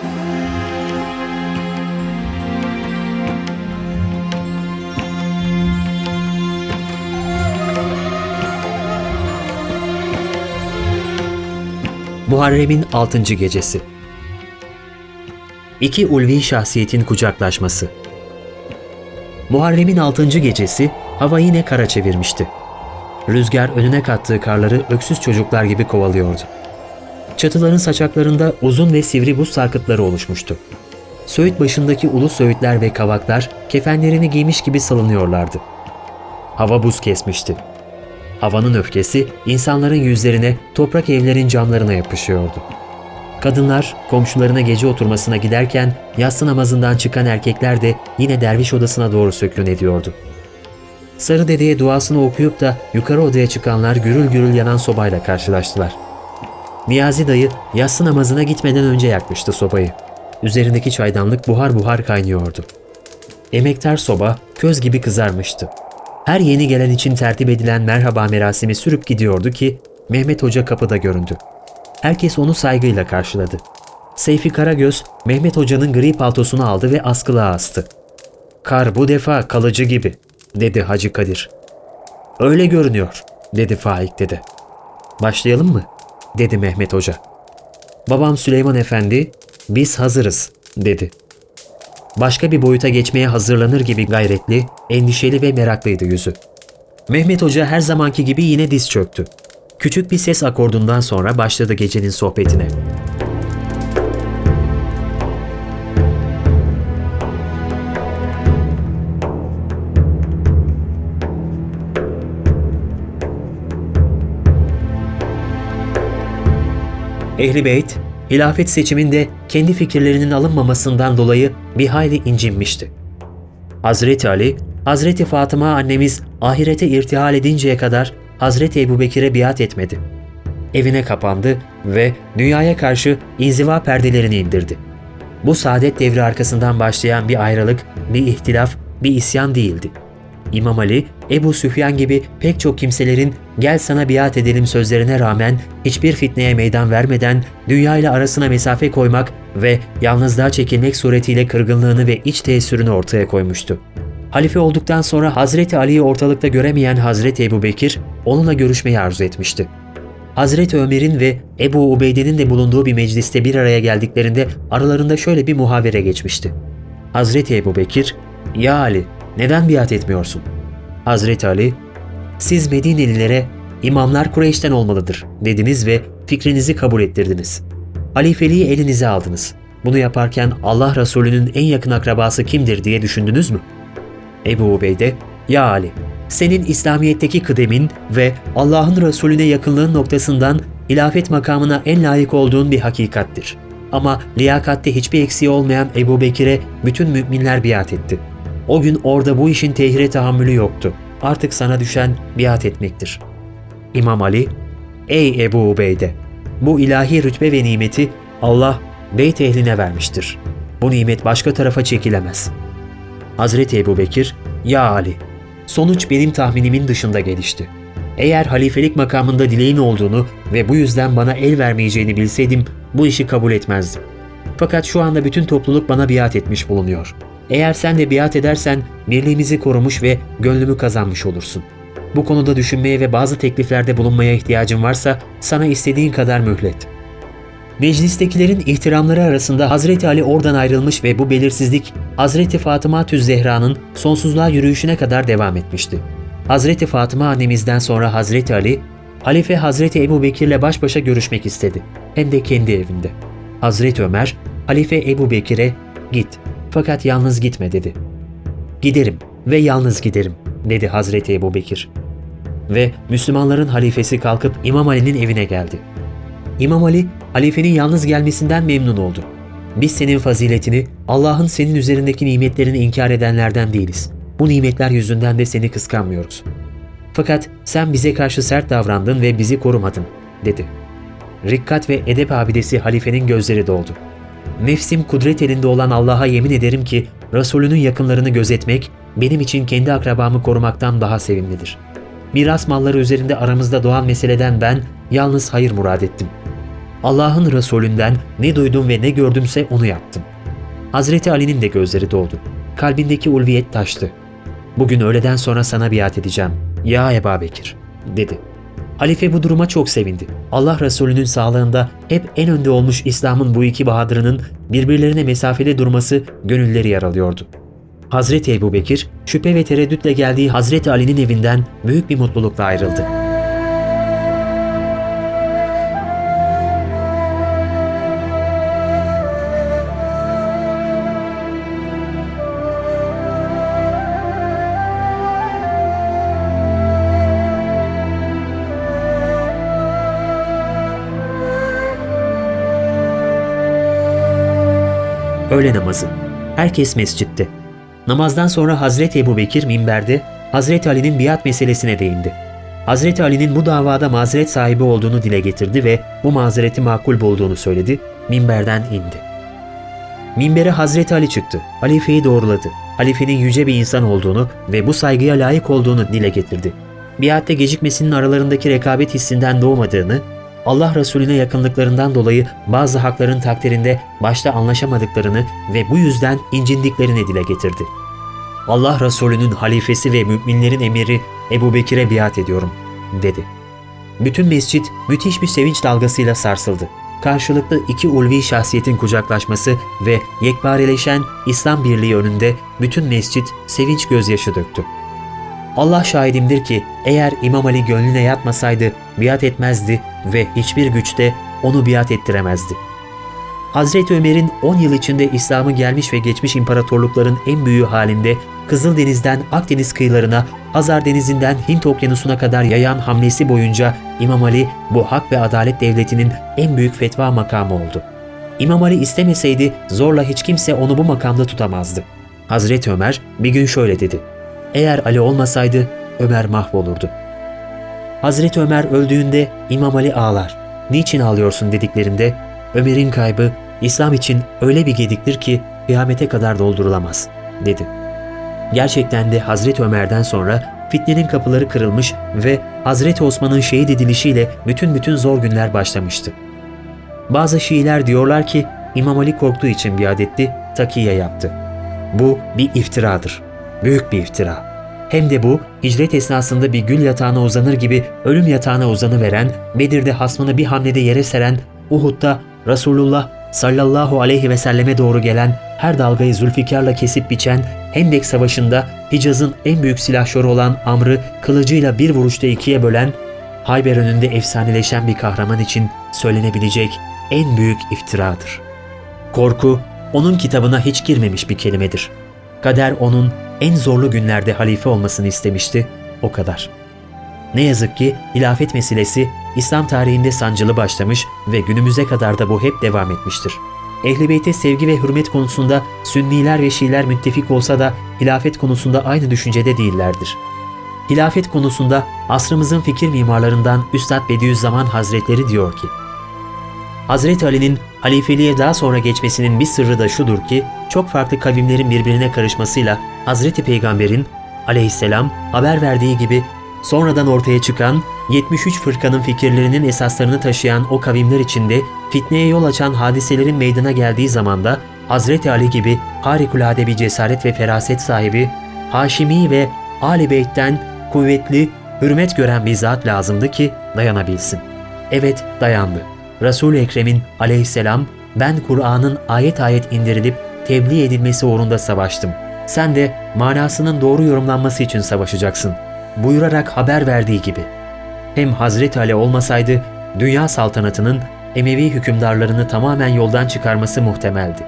Muharrem'in 6. Gecesi İki ulvi şahsiyetin kucaklaşması Muharrem'in 6. gecesi hava yine kara çevirmişti. Rüzgar önüne kattığı karları öksüz çocuklar gibi kovalıyordu. Çatıların saçaklarında uzun ve sivri buz sarkıtları oluşmuştu. Söğüt başındaki ulu söğütler ve kavaklar kefenlerini giymiş gibi salınıyorlardı. Hava buz kesmişti. Havanın öfkesi insanların yüzlerine, toprak evlerin camlarına yapışıyordu. Kadınlar komşularına gece oturmasına giderken yatsı namazından çıkan erkekler de yine derviş odasına doğru sökün ediyordu. Sarı dedeye duasını okuyup da yukarı odaya çıkanlar gürül gürül yanan sobayla karşılaştılar. Niyazi dayı yatsı namazına gitmeden önce yakmıştı sobayı. Üzerindeki çaydanlık buhar buhar kaynıyordu. Emektar soba köz gibi kızarmıştı. Her yeni gelen için tertip edilen merhaba merasimi sürüp gidiyordu ki Mehmet Hoca kapıda göründü. Herkes onu saygıyla karşıladı. Seyfi Karagöz, Mehmet Hoca'nın gri paltosunu aldı ve askılığa astı. Kar bu defa kalıcı gibi, dedi Hacı Kadir. Öyle görünüyor, dedi Faik dede. Başlayalım mı? Dedi Mehmet Hoca. Babam Süleyman Efendi, biz hazırız, dedi. Başka bir boyuta geçmeye hazırlanır gibi gayretli, endişeli ve meraklıydı yüzü. Mehmet Hoca her zamanki gibi yine diz çöktü. Küçük bir ses akordundan sonra başladı gecenin sohbetine. Ehli Beyt, hilafet seçiminde kendi fikirlerinin alınmamasından dolayı bir hayli incinmişti. Hazreti Ali, Hazreti Fatıma annemiz ahirete irtihal edinceye kadar Hazreti Ebubekir'e biat etmedi. Evine kapandı ve dünyaya karşı inziva perdelerini indirdi. Bu saadet devri arkasından başlayan bir ayrılık, bir ihtilaf, bir isyan değildi. İmam Ali, Ebu Süfyan gibi pek çok kimselerin gel sana biat edelim sözlerine rağmen hiçbir fitneye meydan vermeden dünya ile arasına mesafe koymak ve yalnızlığa çekilmek suretiyle kırgınlığını ve iç teessürünü ortaya koymuştu. Halife olduktan sonra Hazreti Ali'yi ortalıkta göremeyen Hazreti Ebu Bekir onunla görüşmeyi arzu etmişti. Hazreti Ömer'in ve Ebu Ubeyde'nin de bulunduğu bir mecliste bir araya geldiklerinde aralarında şöyle bir muhavere geçmişti. Hazreti Ebu Bekir, ''Ya Ali, neden biat etmiyorsun?'' Hazreti Ali, ''Siz Medinelilere imamlar Kureyş'ten olmalıdır.'' dediniz ve fikrinizi kabul ettirdiniz. Halifeliği elinize aldınız. Bunu yaparken Allah Resulü'nün en yakın akrabası kimdir diye düşündünüz mü?'' Ebu Ubeyde, ''Ya Ali, senin İslamiyet'teki kıdemin ve Allah'ın Resulüne yakınlığın noktasından hilafet makamına en layık olduğun bir hakikattir. Ama liyakatte hiçbir eksiği olmayan Ebu Bekir'e bütün müminler biat etti. O gün orada bu işin tehire tahammülü yoktu. Artık sana düşen biat etmektir. İmam Ali, Ey Ebu Ubeyde! Bu ilahi rütbe ve nimeti Allah beyt ehline vermiştir. Bu nimet başka tarafa çekilemez. Hazreti Ebu Bekir, Ya Ali! Sonuç benim tahminimin dışında gelişti. Eğer halifelik makamında dileğin olduğunu ve bu yüzden bana el vermeyeceğini bilseydim bu işi kabul etmezdim. Fakat şu anda bütün topluluk bana biat etmiş bulunuyor. Eğer sen de biat edersen birliğimizi korumuş ve gönlümü kazanmış olursun. Bu konuda düşünmeye ve bazı tekliflerde bulunmaya ihtiyacın varsa sana istediğin kadar mühlet. Meclistekilerin ihtiramları arasında Hazreti Ali oradan ayrılmış ve bu belirsizlik Hazreti Fatıma Tüz Zehra'nın sonsuzluğa yürüyüşüne kadar devam etmişti. Hazreti Fatıma annemizden sonra Hazreti Ali, Halife Hazreti Ebu Bekir'le baş başa görüşmek istedi. Hem de kendi evinde. Hazreti Ömer, Halife Ebu Bekir'e git fakat yalnız gitme dedi. Giderim ve yalnız giderim dedi Hazreti Ebu Bekir. Ve Müslümanların halifesi kalkıp İmam Ali'nin evine geldi. İmam Ali, halifenin yalnız gelmesinden memnun oldu. Biz senin faziletini, Allah'ın senin üzerindeki nimetlerini inkar edenlerden değiliz. Bu nimetler yüzünden de seni kıskanmıyoruz. Fakat sen bize karşı sert davrandın ve bizi korumadın, dedi. Rikkat ve edep abidesi halifenin gözleri doldu. Nefsim kudret elinde olan Allah'a yemin ederim ki Resulünün yakınlarını gözetmek benim için kendi akrabamı korumaktan daha sevimlidir. Miras malları üzerinde aramızda doğan meseleden ben yalnız hayır murad ettim. Allah'ın Resulünden ne duydum ve ne gördümse onu yaptım. Hazreti Ali'nin de gözleri doldu. Kalbindeki ulviyet taştı. Bugün öğleden sonra sana biat edeceğim. Ya Eba Bekir, dedi. Halife bu duruma çok sevindi. Allah Resulü'nün sağlığında hep en önde olmuş İslam'ın bu iki bahadırının birbirlerine mesafede durması gönülleri yaralıyordu. Hazreti Ebu Bekir, şüphe ve tereddütle geldiği Hazreti Ali'nin evinden büyük bir mutlulukla ayrıldı. Öğle namazı. Herkes mescitte. Namazdan sonra Hazreti Ebu Bekir minberde Hazreti Ali'nin biat meselesine değindi. Hazreti Ali'nin bu davada mazeret sahibi olduğunu dile getirdi ve bu mazereti makul bulduğunu söyledi, minberden indi. Minbere Hazreti Ali çıktı, halifeyi doğruladı. Halifenin yüce bir insan olduğunu ve bu saygıya layık olduğunu dile getirdi. Biatte gecikmesinin aralarındaki rekabet hissinden doğmadığını, Allah Resulüne yakınlıklarından dolayı bazı hakların takdirinde başta anlaşamadıklarını ve bu yüzden incindiklerini dile getirdi. Allah Resulü'nün halifesi ve müminlerin emiri Ebu Bekir'e biat ediyorum, dedi. Bütün mescit müthiş bir sevinç dalgasıyla sarsıldı. Karşılıklı iki ulvi şahsiyetin kucaklaşması ve yekpareleşen İslam birliği önünde bütün mescit sevinç gözyaşı döktü. Allah şahidimdir ki eğer İmam Ali gönlüne yatmasaydı biat etmezdi ve hiçbir güçte onu biat ettiremezdi. Hazreti Ömer'in 10 yıl içinde İslam'ı gelmiş ve geçmiş imparatorlukların en büyüğü halinde Kızıldeniz'den Akdeniz kıyılarına, Hazar Denizi'nden Hint Okyanusu'na kadar yayan hamlesi boyunca İmam Ali bu hak ve adalet devletinin en büyük fetva makamı oldu. İmam Ali istemeseydi zorla hiç kimse onu bu makamda tutamazdı. Hazreti Ömer bir gün şöyle dedi. Eğer Ali olmasaydı Ömer mahvolurdu. Hazreti Ömer öldüğünde İmam Ali ağlar. Niçin ağlıyorsun dediklerinde Ömer'in kaybı İslam için öyle bir gediktir ki kıyamete kadar doldurulamaz dedi. Gerçekten de Hazreti Ömer'den sonra fitnenin kapıları kırılmış ve Hazreti Osman'ın şehit edilişiyle bütün bütün zor günler başlamıştı. Bazı Şiiler diyorlar ki İmam Ali korktuğu için biat etti, takiye yaptı. Bu bir iftiradır. Büyük bir iftira. Hem de bu hicret esnasında bir gül yatağına uzanır gibi ölüm yatağına uzanı veren, Bedir'de hasmını bir hamlede yere seren, Uhud'da Resulullah sallallahu aleyhi ve selleme doğru gelen, her dalgayı Zülfikar'la kesip biçen, Hendek Savaşı'nda Hicaz'ın en büyük silahşörü olan Amr'ı kılıcıyla bir vuruşta ikiye bölen, Hayber önünde efsaneleşen bir kahraman için söylenebilecek en büyük iftiradır. Korku, onun kitabına hiç girmemiş bir kelimedir. Kader onun en zorlu günlerde halife olmasını istemişti, o kadar. Ne yazık ki hilafet meselesi İslam tarihinde sancılı başlamış ve günümüze kadar da bu hep devam etmiştir. Ehl-i Beyt'e sevgi ve hürmet konusunda Sünniler ve Şiiler müttefik olsa da hilafet konusunda aynı düşüncede değillerdir. Hilafet konusunda asrımızın fikir mimarlarından Üstad Bediüzzaman Hazretleri diyor ki, Hazreti Ali'nin halifeliğe daha sonra geçmesinin bir sırrı da şudur ki, çok farklı kavimlerin birbirine karışmasıyla Hazreti Peygamber'in aleyhisselam haber verdiği gibi sonradan ortaya çıkan 73 fırkanın fikirlerinin esaslarını taşıyan o kavimler içinde fitneye yol açan hadiselerin meydana geldiği zamanda Hazreti Ali gibi harikulade bir cesaret ve feraset sahibi, Haşimi ve Ali Beyt'ten kuvvetli, hürmet gören bir zat lazımdı ki dayanabilsin. Evet dayandı. Resul-i Ekrem'in aleyhisselam ben Kur'an'ın ayet ayet indirilip tebliğ edilmesi uğrunda savaştım. Sen de manasının doğru yorumlanması için savaşacaksın. Buyurarak haber verdiği gibi. Hem Hazreti Ali olmasaydı dünya saltanatının Emevi hükümdarlarını tamamen yoldan çıkarması muhtemeldi.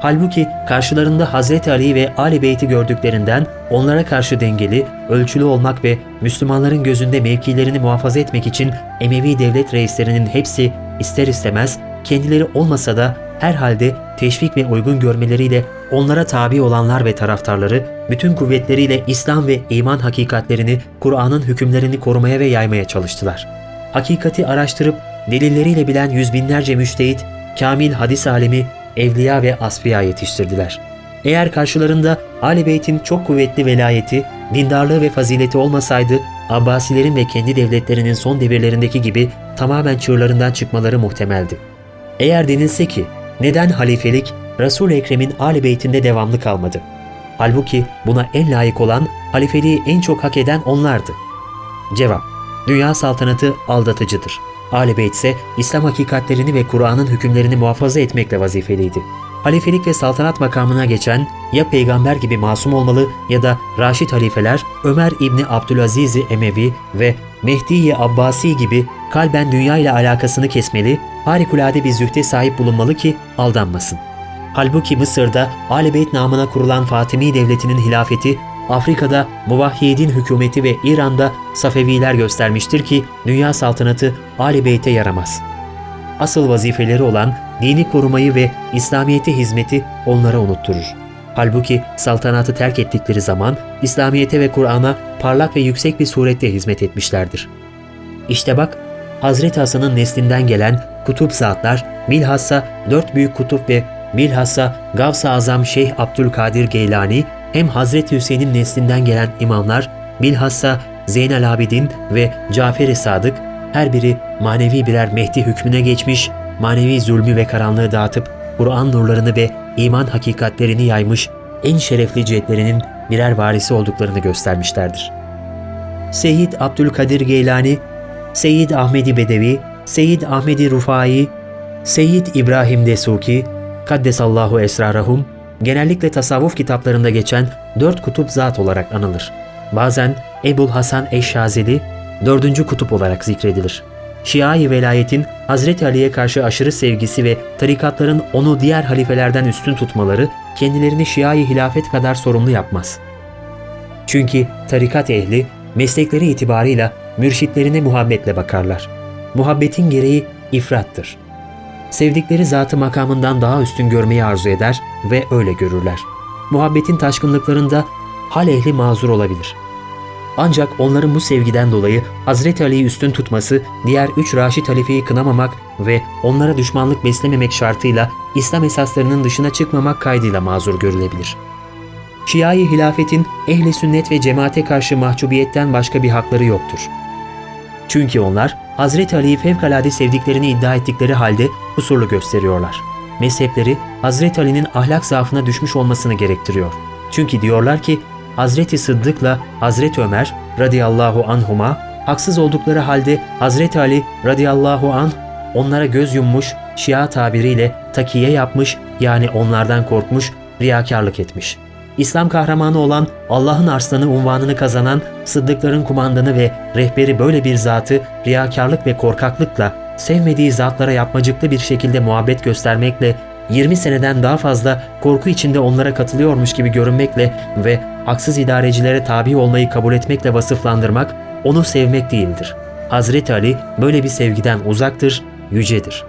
Halbuki karşılarında Hazreti Ali ve Ali Beyt'i gördüklerinden onlara karşı dengeli, ölçülü olmak ve Müslümanların gözünde mevkilerini muhafaza etmek için Emevi devlet reislerinin hepsi ister istemez kendileri olmasa da herhalde teşvik ve uygun görmeleriyle onlara tabi olanlar ve taraftarları bütün kuvvetleriyle İslam ve iman hakikatlerini, Kur'an'ın hükümlerini korumaya ve yaymaya çalıştılar. Hakikati araştırıp delilleriyle bilen yüz binlerce müştehit, kamil hadis alemi, evliya ve asfiya yetiştirdiler. Eğer karşılarında Ali Beyt'in çok kuvvetli velayeti, dindarlığı ve fazileti olmasaydı Abbasilerin ve kendi devletlerinin son devirlerindeki gibi tamamen çığırlarından çıkmaları muhtemeldi. Eğer denilse ki neden halifelik Resul-i Ekrem'in âli beytinde devamlı kalmadı? Halbuki buna en layık olan, halifeliği en çok hak eden onlardı. Cevap Dünya saltanatı aldatıcıdır. Âli Beyt ise İslam hakikatlerini ve Kur'an'ın hükümlerini muhafaza etmekle vazifeliydi. Halifelik ve saltanat makamına geçen ya peygamber gibi masum olmalı ya da Raşid halifeler Ömer İbni Abdülaziz Emevi ve Mehdi-i Abbasi gibi kalben dünya ile alakasını kesmeli, harikulade bir zühde sahip bulunmalı ki aldanmasın. Halbuki Mısır'da Âli Beyt namına kurulan Fatimi Devleti'nin hilafeti, Afrika'da Muvahhidin hükümeti ve İran'da Safeviler göstermiştir ki dünya saltanatı Âli Beyt'e yaramaz. Asıl vazifeleri olan dini korumayı ve İslamiyete hizmeti onlara unutturur. Halbuki saltanatı terk ettikleri zaman İslamiyete ve Kur'an'a parlak ve yüksek bir surette hizmet etmişlerdir. İşte bak, Hazreti Hasan'ın neslinden gelen kutup zatlar, bilhassa dört büyük kutup ve bilhassa Gavs-ı Azam Şeyh Abdülkadir Geylani, hem Hazreti Hüseyin'in neslinden gelen imamlar, bilhassa Zeynel Abidin ve Cafer-i Sadık, her biri manevi birer Mehdi hükmüne geçmiş, manevi zulmü ve karanlığı dağıtıp Kur'an nurlarını ve iman hakikatlerini yaymış en şerefli cihetlerinin birer varisi olduklarını göstermişlerdir. Seyyid Abdülkadir Geylani, Seyyid Ahmedi Bedevi, Seyyid Ahmedi Rufai, Seyyid İbrahim Desuki, Kaddesallahu Esrarahum, genellikle tasavvuf kitaplarında geçen dört kutup zat olarak anılır. Bazen Ebul Hasan Eşşazeli, dördüncü kutup olarak zikredilir. Şia-i velayetin Hazreti Ali'ye karşı aşırı sevgisi ve tarikatların onu diğer halifelerden üstün tutmaları kendilerini Şia-i hilafet kadar sorumlu yapmaz. Çünkü tarikat ehli meslekleri itibarıyla mürşitlerine muhabbetle bakarlar. Muhabbetin gereği ifrattır. Sevdikleri zatı makamından daha üstün görmeyi arzu eder ve öyle görürler. Muhabbetin taşkınlıklarında hal ehli mazur olabilir. Ancak onların bu sevgiden dolayı Hazreti Ali'yi üstün tutması, diğer üç Raşid halifeyi kınamamak ve onlara düşmanlık beslememek şartıyla İslam esaslarının dışına çıkmamak kaydıyla mazur görülebilir. Şia-i hilafetin ehli sünnet ve cemaate karşı mahcubiyetten başka bir hakları yoktur. Çünkü onlar Hazreti Ali'yi fevkalade sevdiklerini iddia ettikleri halde kusurlu gösteriyorlar. Mezhepleri Hazreti Ali'nin ahlak zaafına düşmüş olmasını gerektiriyor. Çünkü diyorlar ki Hazreti Sıddık'la Hazreti Ömer radıyallahu anhuma haksız oldukları halde Hazreti Ali radıyallahu anh onlara göz yummuş, Şia tabiriyle takiye yapmış yani onlardan korkmuş, riyakarlık etmiş. İslam kahramanı olan Allah'ın arslanı unvanını kazanan Sıddıkların kumandanı ve rehberi böyle bir zatı riyakarlık ve korkaklıkla sevmediği zatlara yapmacıklı bir şekilde muhabbet göstermekle 20 seneden daha fazla korku içinde onlara katılıyormuş gibi görünmekle ve haksız idarecilere tabi olmayı kabul etmekle vasıflandırmak onu sevmek değildir. Hazreti Ali böyle bir sevgiden uzaktır, yücedir.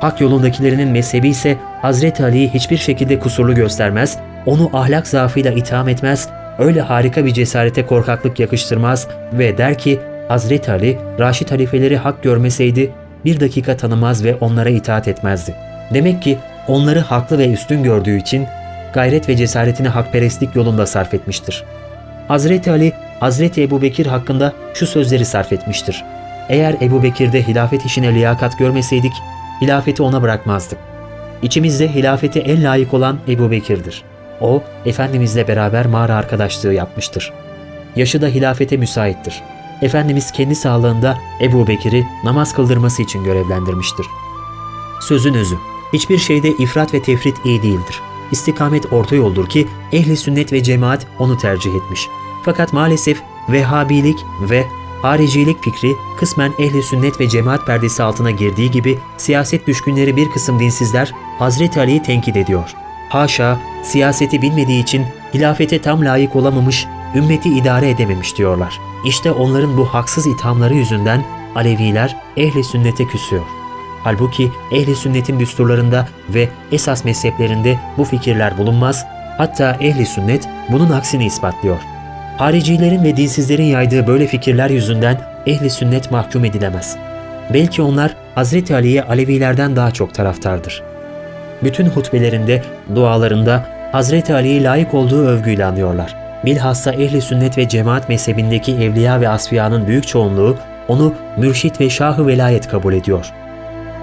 Hak yolundakilerinin mezhebi ise Hazreti Ali'yi hiçbir şekilde kusurlu göstermez, onu ahlak zaafıyla itham etmez, öyle harika bir cesarete korkaklık yakıştırmaz ve der ki Hazreti Ali, Raşid halifeleri hak görmeseydi bir dakika tanımaz ve onlara itaat etmezdi. Demek ki onları haklı ve üstün gördüğü için gayret ve cesaretini hakperestlik yolunda sarf etmiştir. Hazreti Ali, Hazreti Ebu Bekir hakkında şu sözleri sarf etmiştir. Eğer Ebu Bekir'de hilafet işine liyakat görmeseydik, hilafeti ona bırakmazdık. İçimizde hilafete en layık olan Ebu Bekir'dir. O, Efendimizle beraber mağara arkadaşlığı yapmıştır. Yaşı da hilafete müsaittir. Efendimiz kendi sağlığında Ebu Bekir'i namaz kıldırması için görevlendirmiştir. Sözün özü, hiçbir şeyde ifrat ve tefrit iyi değildir. İstikamet orta yoldur ki ehli sünnet ve cemaat onu tercih etmiş. Fakat maalesef Vehhabilik ve haricilik fikri kısmen ehli sünnet ve cemaat perdesi altına girdiği gibi siyaset düşkünleri bir kısım dinsizler Hazreti Ali'yi tenkit ediyor. Haşa, siyaseti bilmediği için hilafete tam layık olamamış, ümmeti idare edememiş diyorlar. İşte onların bu haksız ithamları yüzünden Aleviler ehli sünnete küsüyor. Halbuki ehli sünnetin düsturlarında ve esas mezheplerinde bu fikirler bulunmaz, hatta ehli sünnet bunun aksini ispatlıyor. Haricilerin ve dinsizlerin yaydığı böyle fikirler yüzünden ehli sünnet mahkum edilemez. Belki onlar Hazreti Ali'ye Alevilerden daha çok taraftardır. Bütün hutbelerinde, dualarında Hazreti Ali'yi layık olduğu övgüyle anıyorlar. bilhassa ehli sünnet ve cemaat mezhebindeki evliya ve asfiyanın büyük çoğunluğu onu mürşit ve şahı velayet kabul ediyor.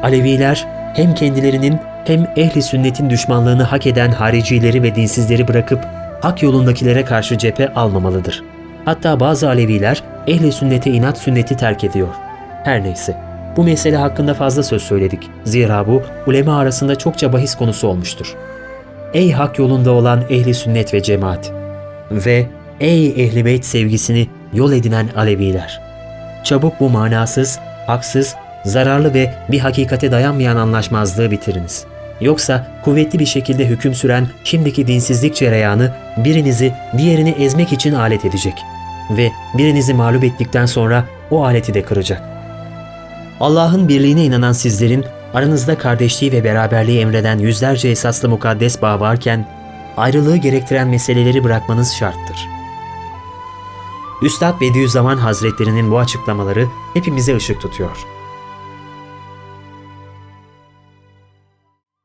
Aleviler hem kendilerinin hem ehli sünnetin düşmanlığını hak eden haricileri ve dinsizleri bırakıp hak yolundakilere karşı cephe almamalıdır. Hatta bazı Aleviler ehli sünnete inat sünneti terk ediyor. Her neyse. Bu mesele hakkında fazla söz söyledik. Zira bu ulema arasında çokça bahis konusu olmuştur. Ey hak yolunda olan ehli sünnet ve cemaat ve ey ehli beyt sevgisini yol edinen Aleviler. Çabuk bu manasız, haksız, zararlı ve bir hakikate dayanmayan anlaşmazlığı bitiriniz. Yoksa kuvvetli bir şekilde hüküm süren şimdiki dinsizlik cereyanı birinizi diğerini ezmek için alet edecek ve birinizi mağlup ettikten sonra o aleti de kıracak. Allah'ın birliğine inanan sizlerin aranızda kardeşliği ve beraberliği emreden yüzlerce esaslı mukaddes bağ varken ayrılığı gerektiren meseleleri bırakmanız şarttır. Üstad Bediüzzaman Hazretlerinin bu açıklamaları hepimize ışık tutuyor.